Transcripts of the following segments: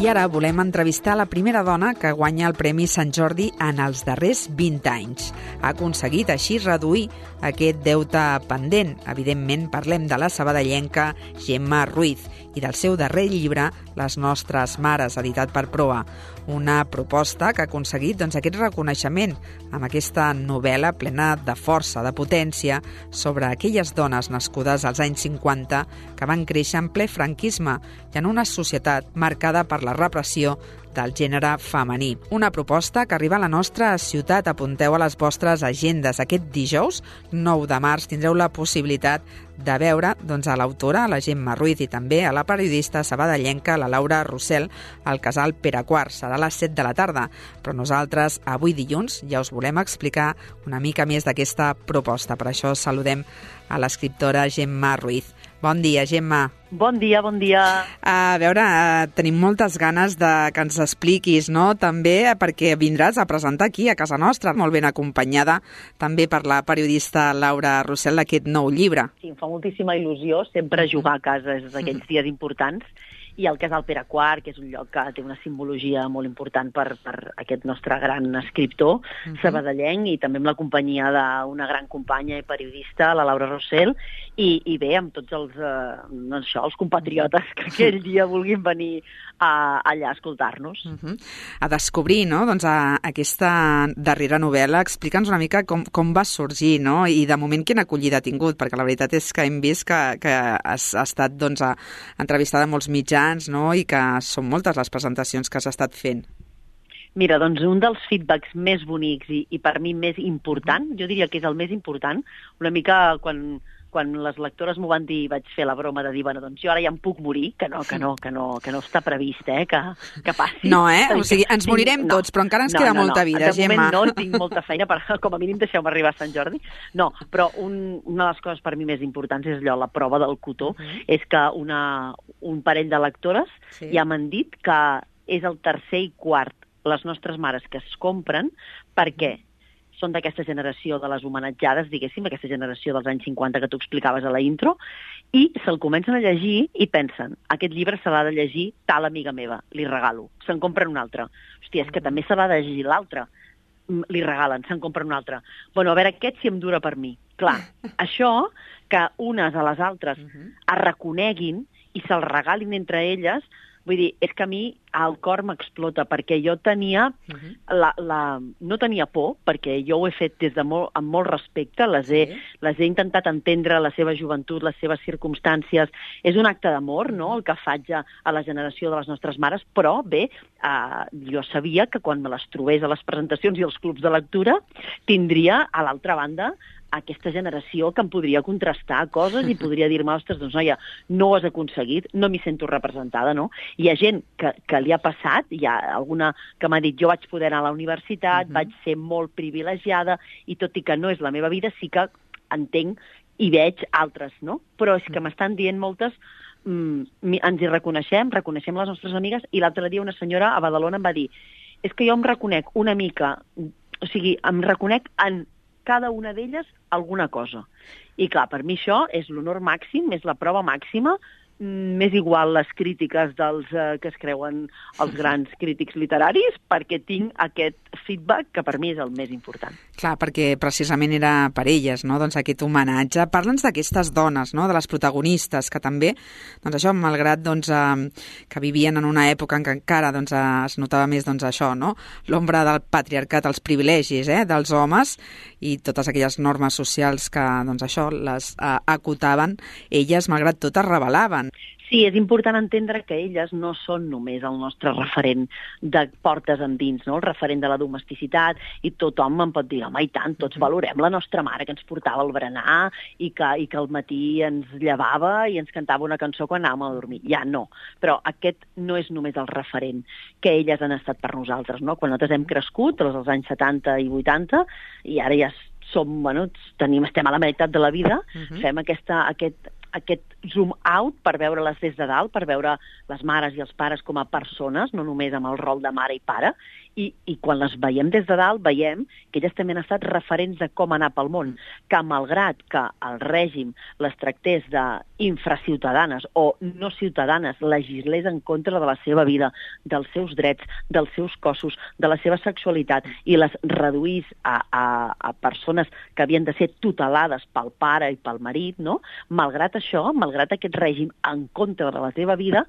I ara volem entrevistar la primera dona que guanya el Premi Sant Jordi en els darrers 20 anys. Ha aconseguit així reduir aquest deute pendent. Evidentment, parlem de la sabadellenca Gemma Ruiz i del seu darrer llibre, Les nostres mares, editat per Proa. Una proposta que ha aconseguit doncs, aquest reconeixement amb aquesta novel·la plena de força, de potència, sobre aquelles dones nascudes als anys 50 que van créixer en ple franquisme i en una societat marcada per la repressió del gènere femení. Una proposta que arriba a la nostra ciutat. Apunteu a les vostres agendes. Aquest dijous, 9 de març, tindreu la possibilitat de veure doncs, a l'autora, la Gemma Ruiz, i també a la periodista sabadellenca, la Laura Rossell, al casal Pere Quart. Serà a les 7 de la tarda. Però nosaltres, avui dilluns, ja us volem explicar una mica més d'aquesta proposta. Per això saludem a l'escriptora Gemma Ruiz. Bon dia, Gemma. Bon dia, bon dia. A veure, uh, tenim moltes ganes de que ens expliquis, no?, també perquè vindràs a presentar aquí, a casa nostra, molt ben acompanyada, també per la periodista Laura Rossell, aquest nou llibre. Sí, em fa moltíssima il·lusió sempre jugar a casa, és d'aquells dies importants, i el casal Pere IV, que és un lloc que té una simbologia molt important per, per aquest nostre gran escriptor, uh -huh. sabadellenc, i també amb la companyia d'una gran companya i periodista, la Laura Rossell, i, i bé, amb tots els, eh, doncs això, els compatriotes que aquell dia vulguin venir a, allà a escoltar-nos. Uh -huh. A descobrir, no?, doncs a, aquesta darrera novel·la. Explica'ns una mica com, com va sorgir, no?, i de moment quina acollida ha tingut, perquè la veritat és que hem vist que, que has, ha estat, doncs, a, entrevistada a molts mitjans, no?, i que són moltes les presentacions que has estat fent. Mira, doncs un dels feedbacks més bonics i, i per mi més important, jo diria que és el més important, una mica quan quan les lectores m'ho van dir, vaig fer la broma de dir, bueno, doncs jo ara ja em puc morir, que no, que no, que no, que no està previst, eh, que, que passi. No, eh? O sigui, ens morirem no, tots, però encara ens no, queda no, molta no. vida, de Gemma. De moment no, tinc molta feina, per, com a mínim deixeu-me arribar a Sant Jordi. No, però un, una de les coses per mi més importants és allò, la prova del cotó, -huh. és que una, un parell de lectores sí. ja m'han dit que és el tercer i quart les nostres mares que es compren, perquè són d'aquesta generació de les homenatjades, diguéssim, aquesta generació dels anys 50 que tu explicaves a la intro, i se'l comencen a llegir i pensen, aquest llibre se l'ha de llegir tal amiga meva, li regalo. Se'n compren un altre. Hòstia, és que també se l'ha de llegir l'altre. Li regalen, se'n compren un altre. Bueno, a veure, aquest si em dura per mi. Clar, això, que unes a les altres es reconeguin i se'l regalin entre elles, Vull dir, és que a mi el cor m'explota, perquè jo tenia, uh -huh. la, la, no tenia por, perquè jo ho he fet des de molt, amb molt respecte, les he, sí. les he intentat entendre, la seva joventut, les seves circumstàncies. És un acte d'amor, no?, el que faig a, a la generació de les nostres mares, però bé, eh, jo sabia que quan me les trobés a les presentacions i als clubs de lectura, tindria, a l'altra banda, aquesta generació que em podria contrastar coses i podria dir-me, ostres, doncs noia, no ho has aconseguit, no m'hi sento representada, no? Hi ha gent que, que li ha passat, hi ha alguna que m'ha dit, jo vaig poder anar a la universitat, uh -huh. vaig ser molt privilegiada, i tot i que no és la meva vida, sí que entenc i veig altres, no? Però és que m'estan dient moltes mm, ens hi reconeixem, reconeixem les nostres amigues, i l'altre dia una senyora a Badalona em va dir és que jo em reconec una mica, o sigui, em reconec en cada una d'elles alguna cosa. I clar, per mi això és l'honor màxim, és la prova màxima m'és igual les crítiques dels eh, que es creuen els grans crítics literaris perquè tinc aquest feedback que per mi és el més important. Clar, perquè precisament era per elles, no?, doncs aquest homenatge. Parla'ns d'aquestes dones, no?, de les protagonistes, que també, doncs això, malgrat doncs, eh, que vivien en una època en què encara doncs, eh, es notava més doncs, això, no?, l'ombra del patriarcat, els privilegis eh, dels homes i totes aquelles normes socials que, doncs això, les eh, acotaven, elles, malgrat tot, es rebel·laven. Sí, és important entendre que elles no són només el nostre referent de portes endins, no? el referent de la domesticitat, i tothom em pot dir, home, i tant, tots valorem la nostra mare que ens portava al berenar i que, i que al matí ens llevava i ens cantava una cançó quan anàvem a dormir. Ja no. Però aquest no és només el referent que elles han estat per nosaltres. No? Quan nosaltres hem crescut, als anys 70 i 80, i ara ja som, bueno, tenim, estem a la meitat de la vida, uh -huh. fem aquesta, aquest, aquest zoom out per veure-les des de dalt, per veure les mares i els pares com a persones, no només amb el rol de mare i pare, I, I quan les veiem des de dalt, veiem que elles també han estat referents de com anar pel món, que malgrat que el règim les tractés d'infraciutadanes o no ciutadanes, legislés en contra de la seva vida, dels seus drets, dels seus cossos, de la seva sexualitat i les reduís a, a, a persones que havien de ser tutelades pel pare i pel marit, no? malgrat això, malgrat aquest règim en contra de la seva vida,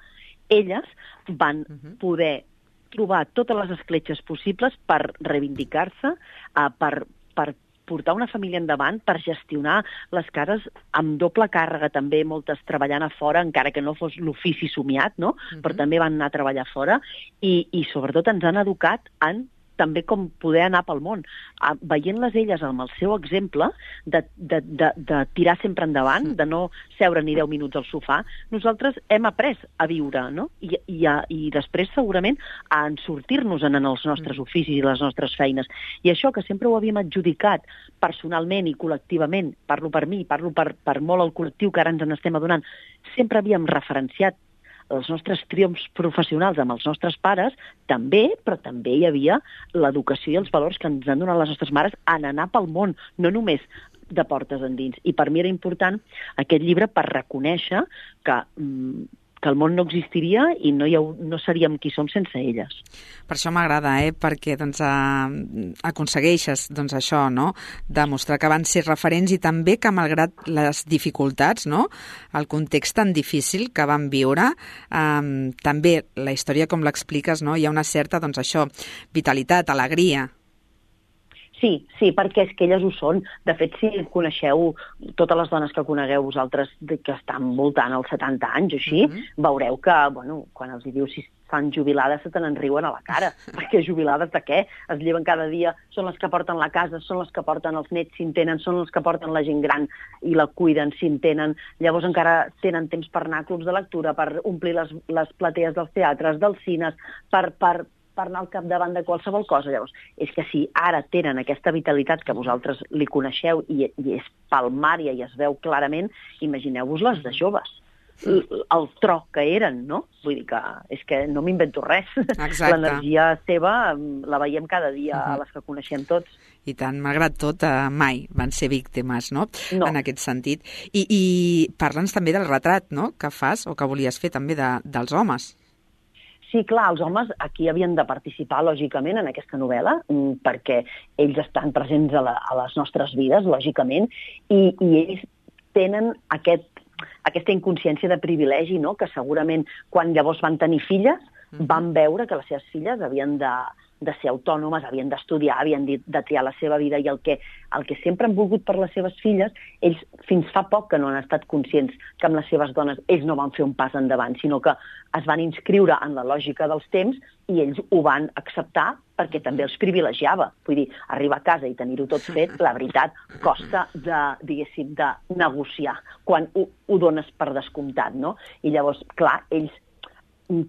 elles van -huh. poder trobar totes les escletxes possibles per reivindicar-se, uh, per, per portar una família endavant, per gestionar les cases amb doble càrrega, també moltes treballant a fora, encara que no fos l'ofici somiat, no? Uh -huh. però també van anar a treballar fora, i, i sobretot ens han educat en també com poder anar pel món. Veient-les elles amb el seu exemple de, de, de, de tirar sempre endavant, de no seure ni 10 minuts al sofà, nosaltres hem après a viure, no? I, i, a, i després segurament a en sortir-nos en, en els nostres mm. oficis i les nostres feines. I això que sempre ho havíem adjudicat personalment i col·lectivament, parlo per mi, parlo per, per molt el col·lectiu que ara ens n'estem adonant, sempre havíem referenciat els nostres triomfs professionals amb els nostres pares, també, però també hi havia l'educació i els valors que ens han donat les nostres mares en anar pel món, no només de portes endins. I per mi era important aquest llibre per reconèixer que mm, que el món no existiria i no, hi ha, no seríem qui som sense elles. Per això m'agrada, eh? perquè doncs, eh, aconsegueixes doncs, això, no? demostrar que van ser referents i també que malgrat les dificultats, no? el context tan difícil que van viure, eh, també la història com l'expliques, no? hi ha una certa doncs, això vitalitat, alegria, Sí, sí, perquè és que elles ho són. De fet, si coneixeu totes les dones que conegueu vosaltres que estan voltant als 70 anys o així, mm -hmm. veureu que, bueno, quan els hi dius si estan jubilades se te n'enriuen a la cara. perquè jubilades de què? Es lleven cada dia, són les que porten la casa, són les que porten els nets si en tenen, són les que porten la gent gran i la cuiden si en tenen. Llavors encara tenen temps per anar a clubs de lectura, per omplir les, les platees dels teatres, dels cines, per, per, per anar al capdavant de qualsevol cosa. Llavors, és que si ara tenen aquesta vitalitat que vosaltres li coneixeu i, i és palmària i es veu clarament, imagineu-vos les de joves el tro que eren, no? Vull dir que és que no m'invento res. L'energia seva mm, la veiem cada dia uh -huh. a les que coneixem tots. I tant, malgrat tot, eh, mai van ser víctimes, no? no? En aquest sentit. I, i parla'ns també del retrat, no?, que fas o que volies fer també de, dels homes. Sí, clar, els homes aquí havien de participar, lògicament, en aquesta novel·la, mm, perquè ells estan presents a, la, a les nostres vides, lògicament, i, i ells tenen aquest, aquesta inconsciència de privilegi, no? que segurament quan llavors van tenir filles, van veure que les seves filles havien de, de ser autònomes, havien d'estudiar, havien de, de triar la seva vida i el que, el que sempre han volgut per les seves filles, ells fins fa poc que no han estat conscients que amb les seves dones ells no van fer un pas endavant, sinó que es van inscriure en la lògica dels temps i ells ho van acceptar perquè també els privilegiava. Vull dir, arribar a casa i tenir-ho tot fet, la veritat, costa de, diguéssim, de negociar quan ho, ho dones per descomptat, no? I llavors, clar, ells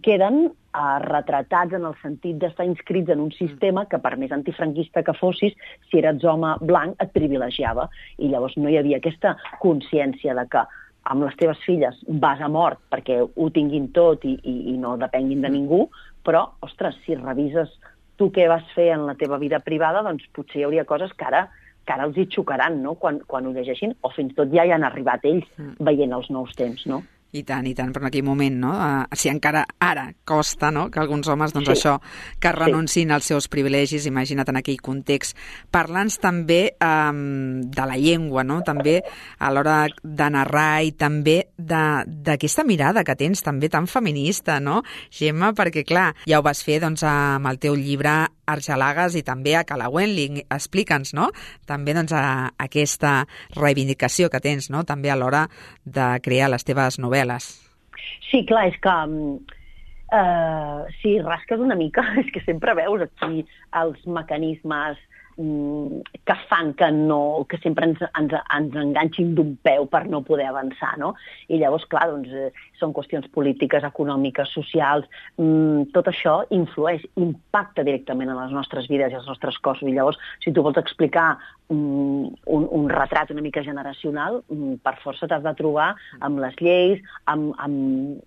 queden eh, retratats en el sentit d'estar inscrits en un mm. sistema que, per més antifranquista que fossis, si eres home blanc, et privilegiava. I llavors no hi havia aquesta consciència de que amb les teves filles vas a mort perquè ho tinguin tot i, i, i no depenguin de mm. ningú, però, ostres, si revises tu què vas fer en la teva vida privada, doncs potser hi hauria coses que ara que ara els hi xocaran, no?, quan, quan ho llegeixin, o fins i tot ja hi han arribat ells mm. veient els nous temps, no? I tant, i tant, però en aquell moment, no? Uh, si encara ara costa, no?, que alguns homes, doncs sí. això, que renuncin sí. als seus privilegis, imagina't en aquell context. Parla'ns també um, de la llengua, no?, també a l'hora de narrar i també d'aquesta mirada que tens també tan feminista, no, Gemma? Perquè, clar, ja ho vas fer, doncs, amb el teu llibre Argelagues i també a Calauenling. Explica'ns, no?, també, doncs, a, aquesta reivindicació que tens, no?, també a l'hora de crear les teves novel·les. Sí, clar, és que uh, si rasques una mica, és que sempre veus aquí els mecanismes Mm, que fan que, no, que sempre ens, ens, ens enganxin d'un peu per no poder avançar, no? I llavors, clar, doncs, eh, són qüestions polítiques, econòmiques, socials, mm, tot això influeix, impacta directament en les nostres vides i els nostres cossos. I llavors, si tu vols explicar mm, un, un retrat una mica generacional, mm, per força t'has de trobar amb les lleis, amb, amb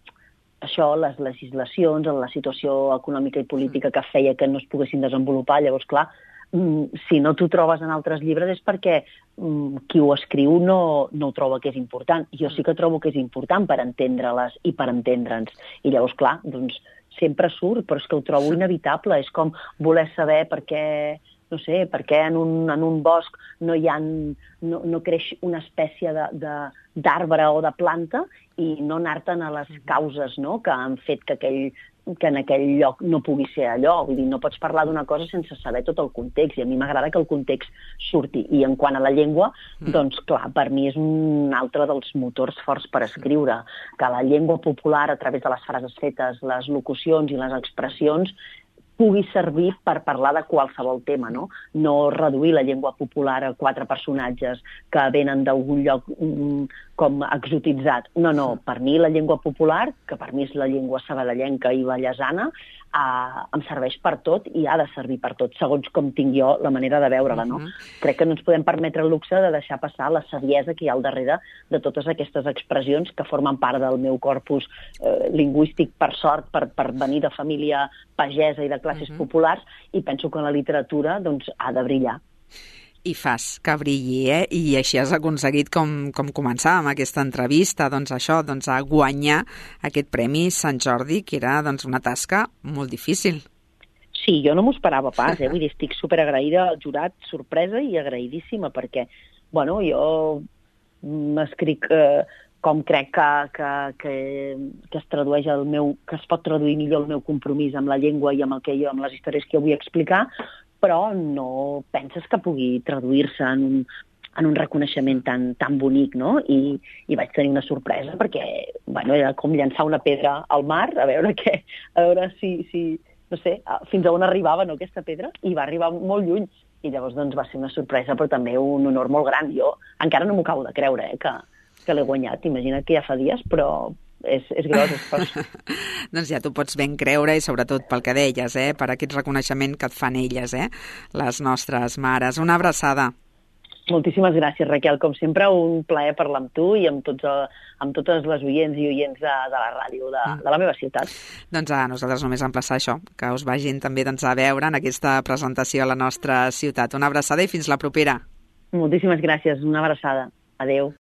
això, les legislacions, la situació econòmica i política que feia que no es poguessin desenvolupar, llavors, clar, mm, si no t'ho trobes en altres llibres és perquè mm, qui ho escriu no, no ho troba que és important. Jo sí que trobo que és important per entendre-les i per entendre'ns. I llavors, clar, doncs sempre surt, però és que ho trobo inevitable. És com voler saber per què no sé, per què en un, en un bosc no hi ha, no, no creix una espècie d'arbre o de planta i no anar-te'n a les causes no? que han fet que aquell, que en aquell lloc no pugui ser allò. Vull dir, no pots parlar d'una cosa sense saber tot el context, i a mi m'agrada que el context surti. I en quant a la llengua, mm. doncs clar, per mi és un altre dels motors forts per escriure, que la llengua popular, a través de les frases fetes, les locucions i les expressions, pugui servir per parlar de qualsevol tema, no? No reduir la llengua popular a quatre personatges que venen d'algun lloc com exotitzat. No, no, per mi la llengua popular, que per mi és la llengua sabadellenca i ballesana, eh, em serveix per tot i ha de servir per tot, segons com tinc jo la manera de veure-la, no? Uh mhm. -huh. Crec que no ens podem permetre el luxe de deixar passar la saviesa que hi ha al darrere de totes aquestes expressions que formen part del meu corpus eh, lingüístic, per sort, per, per venir de família pagesa i de classes uh mhm. -huh. populars, i penso que la literatura doncs, ha de brillar i fas que brilli, eh? I així has aconseguit, com, com començàvem aquesta entrevista, doncs això, doncs a guanyar aquest Premi Sant Jordi, que era doncs, una tasca molt difícil. Sí, jo no m'ho esperava pas, eh? Vull dir, estic superagraïda al jurat, sorpresa i agraïdíssima, perquè, bueno, jo m'escric eh, com crec que, que, que, que es tradueix el meu, que es pot traduir millor el meu compromís amb la llengua i amb el que jo, amb les històries que jo vull explicar, però no penses que pugui traduir-se en un, en un reconeixement tan, tan bonic, no? I, I vaig tenir una sorpresa perquè, bueno, era com llançar una pedra al mar, a veure què, a veure si, si no sé, fins a on arribava no, aquesta pedra, i va arribar molt lluny. I llavors doncs, va ser una sorpresa, però també un honor molt gran. Jo encara no m'ho acabo de creure, eh, que, que l'he guanyat. Imagina't que ja fa dies, però, és, és gros, és fort. doncs ja t'ho pots ben creure i sobretot pel que deies, eh? per aquest reconeixement que et fan elles, eh? les nostres mares. Una abraçada. Moltíssimes gràcies, Raquel. Com sempre, un plaer parlar amb tu i amb, tots, amb totes les oients i oients de, de la ràdio de, mm. de la meva ciutat. Doncs a nosaltres només emplaçar això, que us vagin també doncs, a veure en aquesta presentació a la nostra ciutat. Una abraçada i fins la propera. Moltíssimes gràcies. Una abraçada. Adeu.